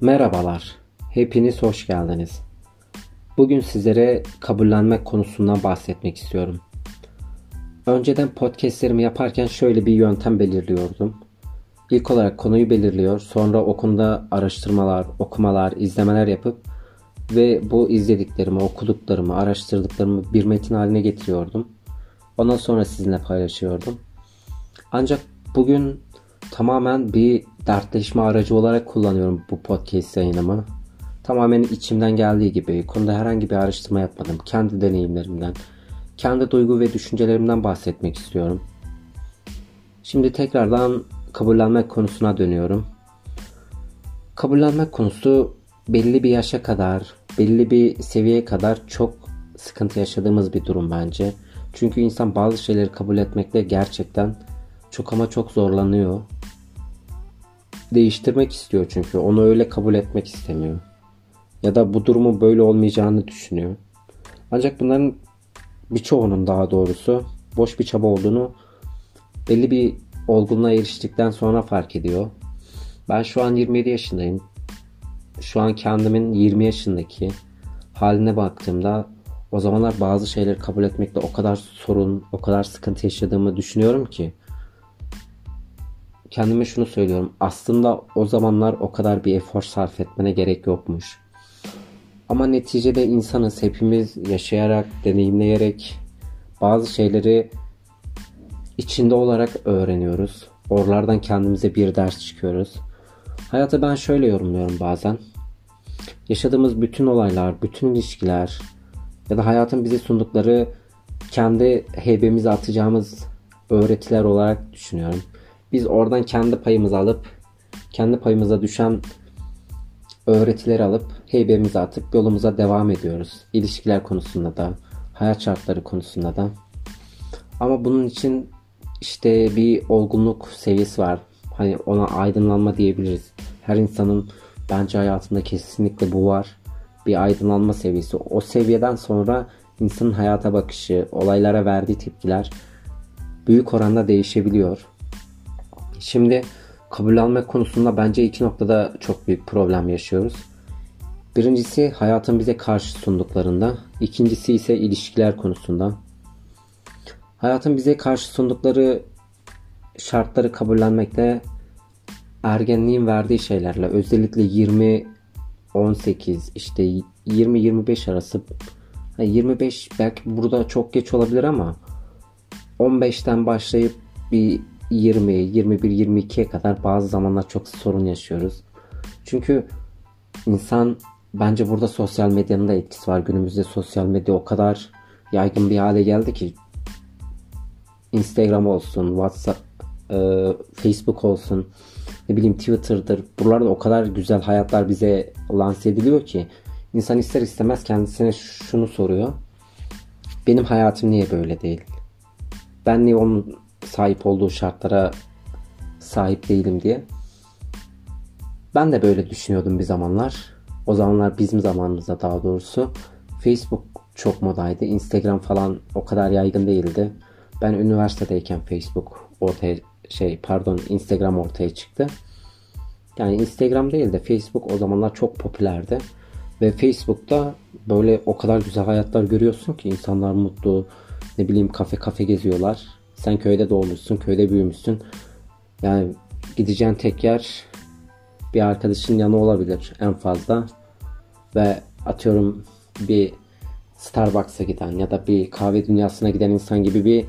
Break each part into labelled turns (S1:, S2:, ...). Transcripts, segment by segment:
S1: Merhabalar, hepiniz hoş geldiniz. Bugün sizlere kabullenmek konusundan bahsetmek istiyorum. Önceden podcastlerimi yaparken şöyle bir yöntem belirliyordum. İlk olarak konuyu belirliyor, sonra o konuda araştırmalar, okumalar, izlemeler yapıp ve bu izlediklerimi, okuduklarımı, araştırdıklarımı bir metin haline getiriyordum. Ondan sonra sizinle paylaşıyordum. Ancak bugün tamamen bir dertleşme aracı olarak kullanıyorum bu podcast yayınımı. Tamamen içimden geldiği gibi konuda herhangi bir araştırma yapmadım. Kendi deneyimlerimden, kendi duygu ve düşüncelerimden bahsetmek istiyorum. Şimdi tekrardan kabullenmek konusuna dönüyorum. Kabullenmek konusu belli bir yaşa kadar, belli bir seviyeye kadar çok sıkıntı yaşadığımız bir durum bence. Çünkü insan bazı şeyleri kabul etmekte gerçekten çok ama çok zorlanıyor. Değiştirmek istiyor çünkü onu öyle kabul etmek istemiyor. Ya da bu durumun böyle olmayacağını düşünüyor. Ancak bunların birçoğunun daha doğrusu boş bir çaba olduğunu belli bir olgunluğa eriştikten sonra fark ediyor. Ben şu an 27 yaşındayım. Şu an kendimin 20 yaşındaki haline baktığımda o zamanlar bazı şeyleri kabul etmekte o kadar sorun, o kadar sıkıntı yaşadığımı düşünüyorum ki kendime şunu söylüyorum. Aslında o zamanlar o kadar bir efor sarf etmene gerek yokmuş. Ama neticede insanız hepimiz yaşayarak, deneyimleyerek bazı şeyleri içinde olarak öğreniyoruz. Oralardan kendimize bir ders çıkıyoruz. Hayatı ben şöyle yorumluyorum bazen. Yaşadığımız bütün olaylar, bütün ilişkiler ya da hayatın bize sundukları kendi heybemize atacağımız öğretiler olarak düşünüyorum. Biz oradan kendi payımızı alıp kendi payımıza düşen öğretileri alıp heybemize atıp yolumuza devam ediyoruz. İlişkiler konusunda da, hayat şartları konusunda da. Ama bunun için işte bir olgunluk seviyesi var. Hani ona aydınlanma diyebiliriz. Her insanın bence hayatında kesinlikle bu var. Bir aydınlanma seviyesi. O seviyeden sonra insanın hayata bakışı, olaylara verdiği tepkiler büyük oranda değişebiliyor. Şimdi kabul alma konusunda bence iki noktada çok büyük problem yaşıyoruz. Birincisi hayatın bize karşı sunduklarında, ikincisi ise ilişkiler konusunda. Hayatın bize karşı sundukları şartları kabullenmekte ergenliğin verdiği şeylerle özellikle 20 18 işte 20 25 arası 25 belki burada çok geç olabilir ama 15'ten başlayıp bir 20, 21, 22'ye kadar bazı zamanlar çok sorun yaşıyoruz. Çünkü insan bence burada sosyal medyanın da etkisi var. Günümüzde sosyal medya o kadar yaygın bir hale geldi ki Instagram olsun, WhatsApp, e, Facebook olsun, ne bileyim Twitter'dır. Buralarda o kadar güzel hayatlar bize lanse ediliyor ki insan ister istemez kendisine şunu soruyor. Benim hayatım niye böyle değil? Ben niye onun sahip olduğu şartlara sahip değilim diye. Ben de böyle düşünüyordum bir zamanlar. O zamanlar bizim zamanımızda daha doğrusu. Facebook çok modaydı. Instagram falan o kadar yaygın değildi. Ben üniversitedeyken Facebook ortaya şey pardon Instagram ortaya çıktı. Yani Instagram değil de Facebook o zamanlar çok popülerdi. Ve Facebook'ta böyle o kadar güzel hayatlar görüyorsun ki insanlar mutlu, ne bileyim kafe kafe geziyorlar. Sen köyde doğmuşsun, köyde büyümüşsün. Yani gideceğin tek yer bir arkadaşın yanı olabilir en fazla. Ve atıyorum bir Starbucks'a giden ya da bir kahve dünyasına giden insan gibi bir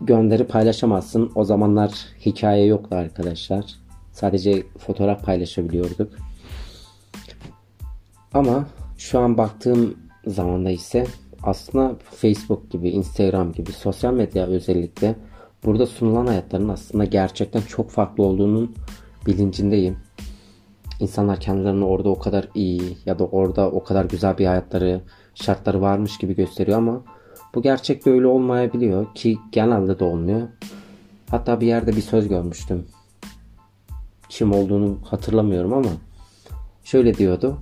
S1: gönderi paylaşamazsın. O zamanlar hikaye yoktu arkadaşlar. Sadece fotoğraf paylaşabiliyorduk. Ama şu an baktığım zamanda ise aslında Facebook gibi, Instagram gibi sosyal medya özellikle burada sunulan hayatların aslında gerçekten çok farklı olduğunun bilincindeyim. İnsanlar kendilerini orada o kadar iyi ya da orada o kadar güzel bir hayatları, şartları varmış gibi gösteriyor ama bu gerçekte öyle olmayabiliyor ki genelde de olmuyor. Hatta bir yerde bir söz görmüştüm. Kim olduğunu hatırlamıyorum ama şöyle diyordu.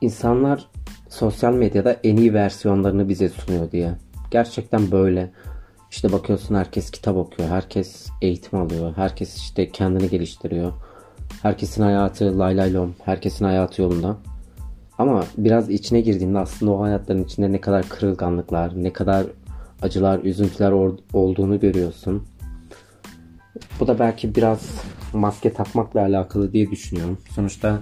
S1: İnsanlar sosyal medyada en iyi versiyonlarını bize sunuyor diye. Gerçekten böyle. İşte bakıyorsun herkes kitap okuyor, herkes eğitim alıyor, herkes işte kendini geliştiriyor. Herkesin hayatı lay lay lom. Herkesin hayatı yolunda. Ama biraz içine girdiğinde aslında o hayatların içinde ne kadar kırılganlıklar, ne kadar acılar, üzüntüler olduğunu görüyorsun. Bu da belki biraz maske takmakla alakalı diye düşünüyorum. Sonuçta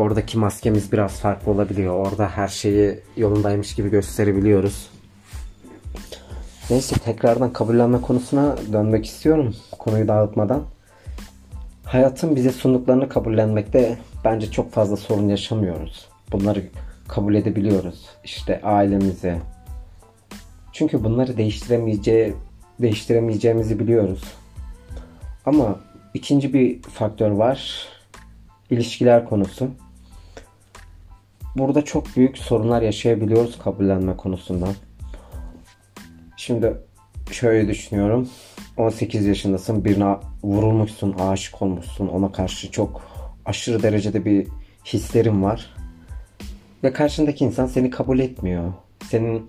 S1: oradaki maskemiz biraz farklı olabiliyor. Orada her şeyi yolundaymış gibi gösterebiliyoruz. Neyse tekrardan kabullenme konusuna dönmek istiyorum. Konuyu dağıtmadan. Hayatın bize sunduklarını kabullenmekte bence çok fazla sorun yaşamıyoruz. Bunları kabul edebiliyoruz. İşte ailemizi. Çünkü bunları değiştiremeyeceği, değiştiremeyeceğimizi biliyoruz. Ama ikinci bir faktör var. İlişkiler konusu. Burada çok büyük sorunlar yaşayabiliyoruz kabullenme konusunda. Şimdi şöyle düşünüyorum. 18 yaşındasın birine vurulmuşsun, aşık olmuşsun. Ona karşı çok aşırı derecede bir hislerin var. Ve karşındaki insan seni kabul etmiyor. Senin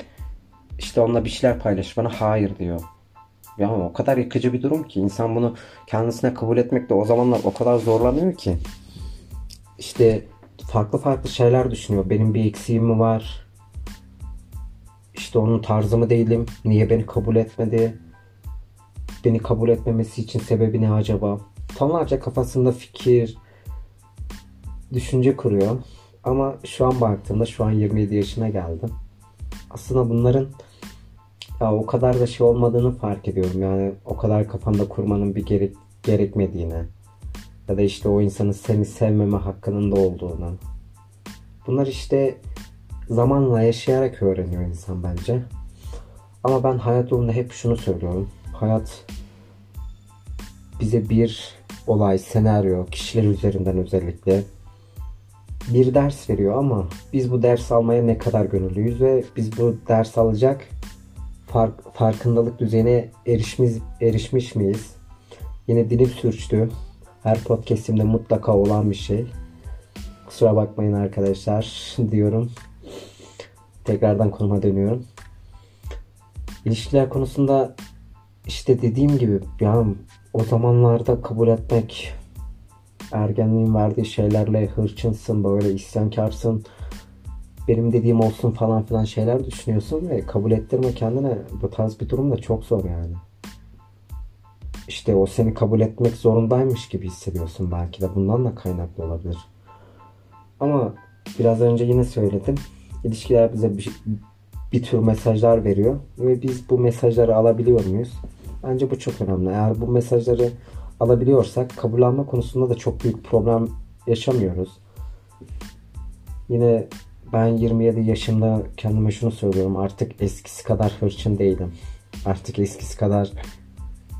S1: işte onunla bir şeyler paylaşmana hayır diyor. Ya o kadar yıkıcı bir durum ki insan bunu kendisine kabul etmekte o zamanlar o kadar zorlanıyor ki. İşte farklı farklı şeyler düşünüyor. Benim bir eksiğim mi var? İşte onun tarzı mı değilim? Niye beni kabul etmedi? Beni kabul etmemesi için sebebi ne acaba? Tonlarca kafasında fikir, düşünce kuruyor. Ama şu an baktığımda şu an 27 yaşına geldim. Aslında bunların ya o kadar da şey olmadığını fark ediyorum. Yani o kadar kafanda kurmanın bir gerek, gerekmediğini ya da işte o insanın seni sevmeme hakkının da olduğunu. Bunlar işte zamanla yaşayarak öğreniyor insan bence. Ama ben hayat yolunda hep şunu söylüyorum. Hayat bize bir olay, senaryo, kişiler üzerinden özellikle bir ders veriyor ama biz bu ders almaya ne kadar gönüllüyüz ve biz bu ders alacak fark, farkındalık düzeyine erişmiş, erişmiş miyiz? Yine dilim sürçtü. Her podcastimde mutlaka olan bir şey. Kusura bakmayın arkadaşlar diyorum. Tekrardan konuma dönüyorum. İlişkiler konusunda işte dediğim gibi ya o zamanlarda kabul etmek ergenliğin verdiği şeylerle hırçınsın böyle isyankarsın benim dediğim olsun falan filan şeyler düşünüyorsun ve kabul ettirme kendine bu tarz bir durum da çok zor yani. İşte o seni kabul etmek zorundaymış gibi hissediyorsun belki de bundan da kaynaklı olabilir. Ama biraz önce yine söyledim. İlişkiler bize bir, bir tür mesajlar veriyor ve biz bu mesajları alabiliyor muyuz? Bence bu çok önemli. Eğer bu mesajları alabiliyorsak kabul alma konusunda da çok büyük problem yaşamıyoruz. Yine ben 27 yaşımda kendime şunu söylüyorum. Artık eskisi kadar hırçın değilim. Artık eskisi kadar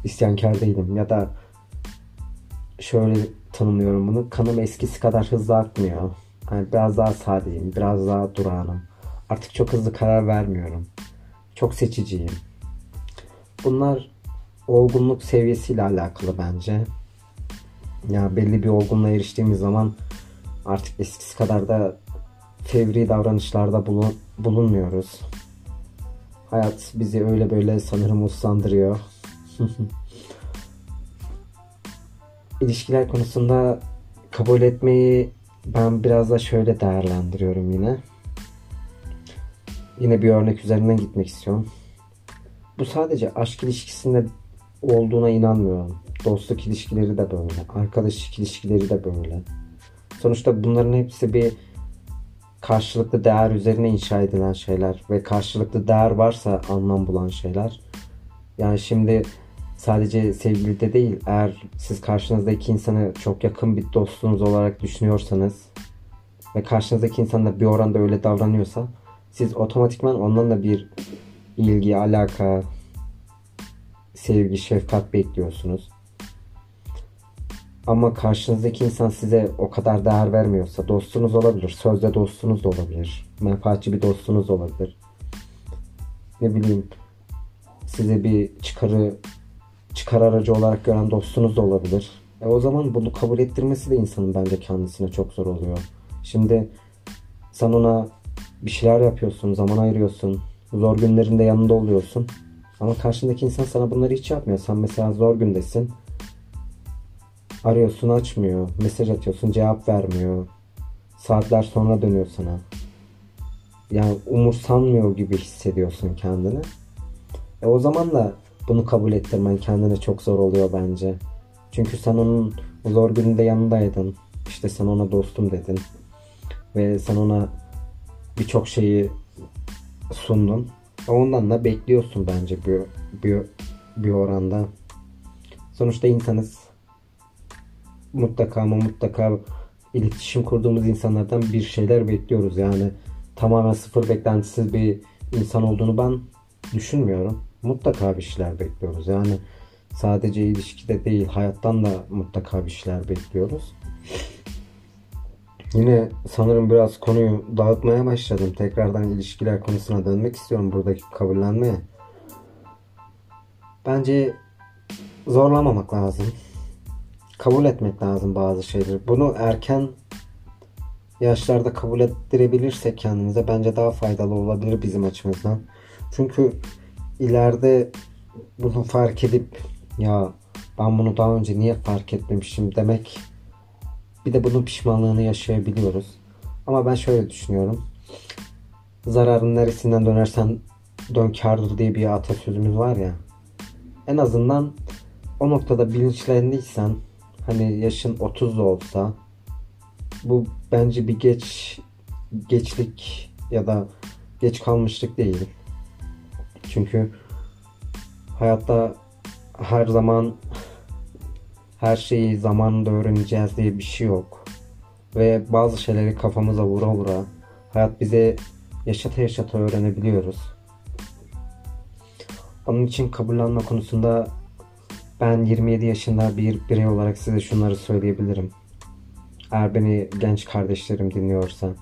S1: isyankar değilim. Ya da şöyle tanımlıyorum bunu. Kanım eskisi kadar hızlı akmıyor. Yani biraz daha sadeyim. Biraz daha durağanım. Artık çok hızlı karar vermiyorum. Çok seçiciyim. Bunlar olgunluk seviyesiyle alakalı bence. Ya belli bir olgunluğa eriştiğimiz zaman artık eskisi kadar da fevri davranışlarda bulun, bulunmuyoruz. Hayat bizi öyle böyle sanırım uslandırıyor. İlişkiler konusunda kabul etmeyi ben biraz da şöyle değerlendiriyorum yine. Yine bir örnek üzerinden gitmek istiyorum. Bu sadece aşk ilişkisinde olduğuna inanmıyorum. Dostluk ilişkileri de böyle. Arkadaşlık ilişkileri de böyle. Sonuçta bunların hepsi bir karşılıklı değer üzerine inşa edilen şeyler ve karşılıklı değer varsa anlam bulan şeyler. Yani şimdi sadece sevgilide değil eğer siz karşınızda iki insanı çok yakın bir dostunuz olarak düşünüyorsanız ve karşınızdaki insan da bir oranda öyle davranıyorsa siz otomatikman ondan da bir ilgi, alaka, sevgi, şefkat bekliyorsunuz. Ama karşınızdaki insan size o kadar değer vermiyorsa dostunuz olabilir. Sözde dostunuz da olabilir. Menfaatçi bir dostunuz olabilir. Ne bileyim size bir çıkarı çıkar aracı olarak gören dostunuz da olabilir. E o zaman bunu kabul ettirmesi de insanın bence kendisine çok zor oluyor. Şimdi sen ona bir şeyler yapıyorsun, zaman ayırıyorsun. Zor günlerinde yanında oluyorsun. Ama karşındaki insan sana bunları hiç yapmıyor. Sen mesela zor gündesin Arıyorsun açmıyor. Mesaj atıyorsun cevap vermiyor. Saatler sonra dönüyor sana. Yani umursanmıyor gibi hissediyorsun kendini. E o zaman da bunu kabul ettirmen kendine çok zor oluyor bence. Çünkü sen onun zor gününde yanındaydın. İşte sen ona dostum dedin. Ve sen ona birçok şeyi sundun. Ondan da bekliyorsun bence bir, bir, bir oranda. Sonuçta insanız. Mutlaka ama mutlaka iletişim kurduğumuz insanlardan bir şeyler bekliyoruz. Yani tamamen sıfır beklentisiz bir insan olduğunu ben düşünmüyorum. Mutlaka bir şeyler bekliyoruz. Yani sadece ilişkide değil hayattan da mutlaka bir şeyler bekliyoruz. Yine sanırım biraz konuyu dağıtmaya başladım. Tekrardan ilişkiler konusuna dönmek istiyorum buradaki kabullenmeye. Bence zorlamamak lazım. Kabul etmek lazım bazı şeyleri. Bunu erken yaşlarda kabul ettirebilirsek kendimize bence daha faydalı olabilir bizim açımızdan. Çünkü ileride bunu fark edip ya ben bunu daha önce niye fark etmemişim demek bir de bunun pişmanlığını yaşayabiliyoruz. Ama ben şöyle düşünüyorum. Zararın neresinden dönersen dön kardır diye bir atasözümüz var ya. En azından o noktada bilinçlendiysen hani yaşın 30 da olsa bu bence bir geç geçlik ya da geç kalmışlık değil. Çünkü hayatta her zaman her şeyi zamanında öğreneceğiz diye bir şey yok. Ve bazı şeyleri kafamıza vura vura hayat bize yaşata yaşata öğrenebiliyoruz. Onun için kabullenme konusunda ben 27 yaşında bir birey olarak size şunları söyleyebilirim. Eğer beni genç kardeşlerim dinliyorsa.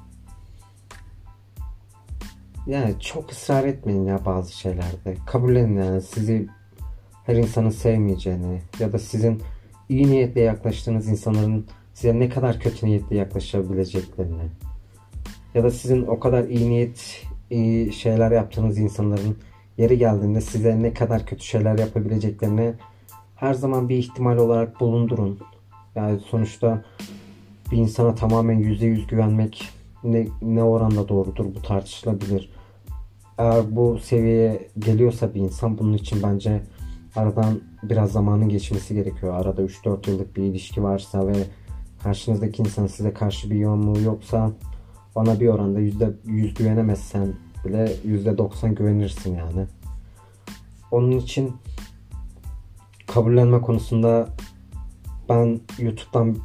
S1: Yani çok ısrar etmeyin ya bazı şeylerde. Kabullenin yani sizi her insanın sevmeyeceğini ya da sizin iyi niyetle yaklaştığınız insanların size ne kadar kötü niyetle yaklaşabileceklerini ya da sizin o kadar iyi niyet iyi şeyler yaptığınız insanların yeri geldiğinde size ne kadar kötü şeyler yapabileceklerini her zaman bir ihtimal olarak bulundurun. Yani sonuçta bir insana tamamen %100 güvenmek ne, ne oranda doğrudur bu tartışılabilir. Eğer bu seviyeye geliyorsa bir insan bunun için bence aradan biraz zamanın geçmesi gerekiyor. Arada 3-4 yıllık bir ilişki varsa ve karşınızdaki insan size karşı bir yoğunluğu yoksa ona bir oranda %100 güvenemezsen bile %90 güvenirsin yani. Onun için kabullenme konusunda ben YouTube'dan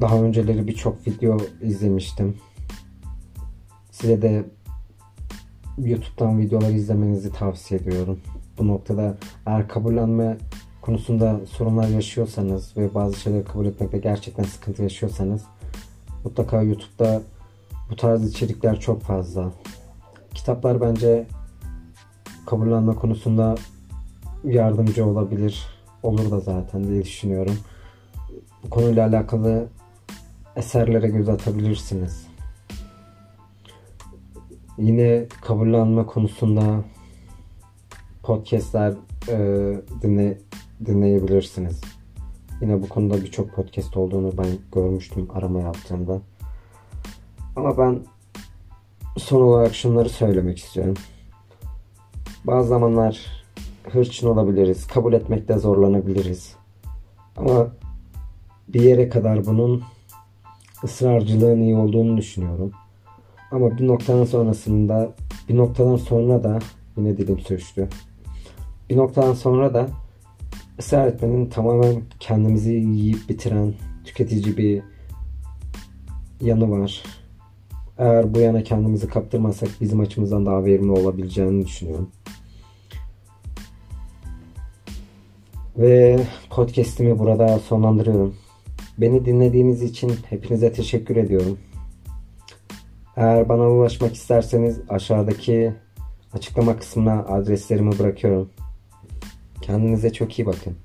S1: daha önceleri birçok video izlemiştim. Size de YouTube'dan videolar izlemenizi tavsiye ediyorum. Bu noktada eğer kabullenme konusunda sorunlar yaşıyorsanız ve bazı şeyleri kabul etmekte gerçekten sıkıntı yaşıyorsanız mutlaka YouTube'da bu tarz içerikler çok fazla. Kitaplar bence kabullenme konusunda yardımcı olabilir. Olur da zaten diye düşünüyorum. Bu konuyla alakalı eserlere göz atabilirsiniz. Yine kabullenme konusunda podcastler e, dinle, dinleyebilirsiniz. Yine bu konuda birçok podcast olduğunu ben görmüştüm arama yaptığımda. Ama ben son olarak şunları söylemek istiyorum. Bazı zamanlar hırçın olabiliriz. Kabul etmekte zorlanabiliriz. Ama bir yere kadar bunun ısrarcılığın iyi olduğunu düşünüyorum. Ama bir noktadan sonrasında bir noktadan sonra da yine dilim sürçtü. Bir noktadan sonra da ısrar etmenin tamamen kendimizi yiyip bitiren tüketici bir yanı var. Eğer bu yana kendimizi kaptırmasak bizim açımızdan daha verimli olabileceğini düşünüyorum. Ve podcast'imi burada sonlandırıyorum. Beni dinlediğiniz için hepinize teşekkür ediyorum. Eğer bana ulaşmak isterseniz aşağıdaki açıklama kısmına adreslerimi bırakıyorum. Kendinize çok iyi bakın.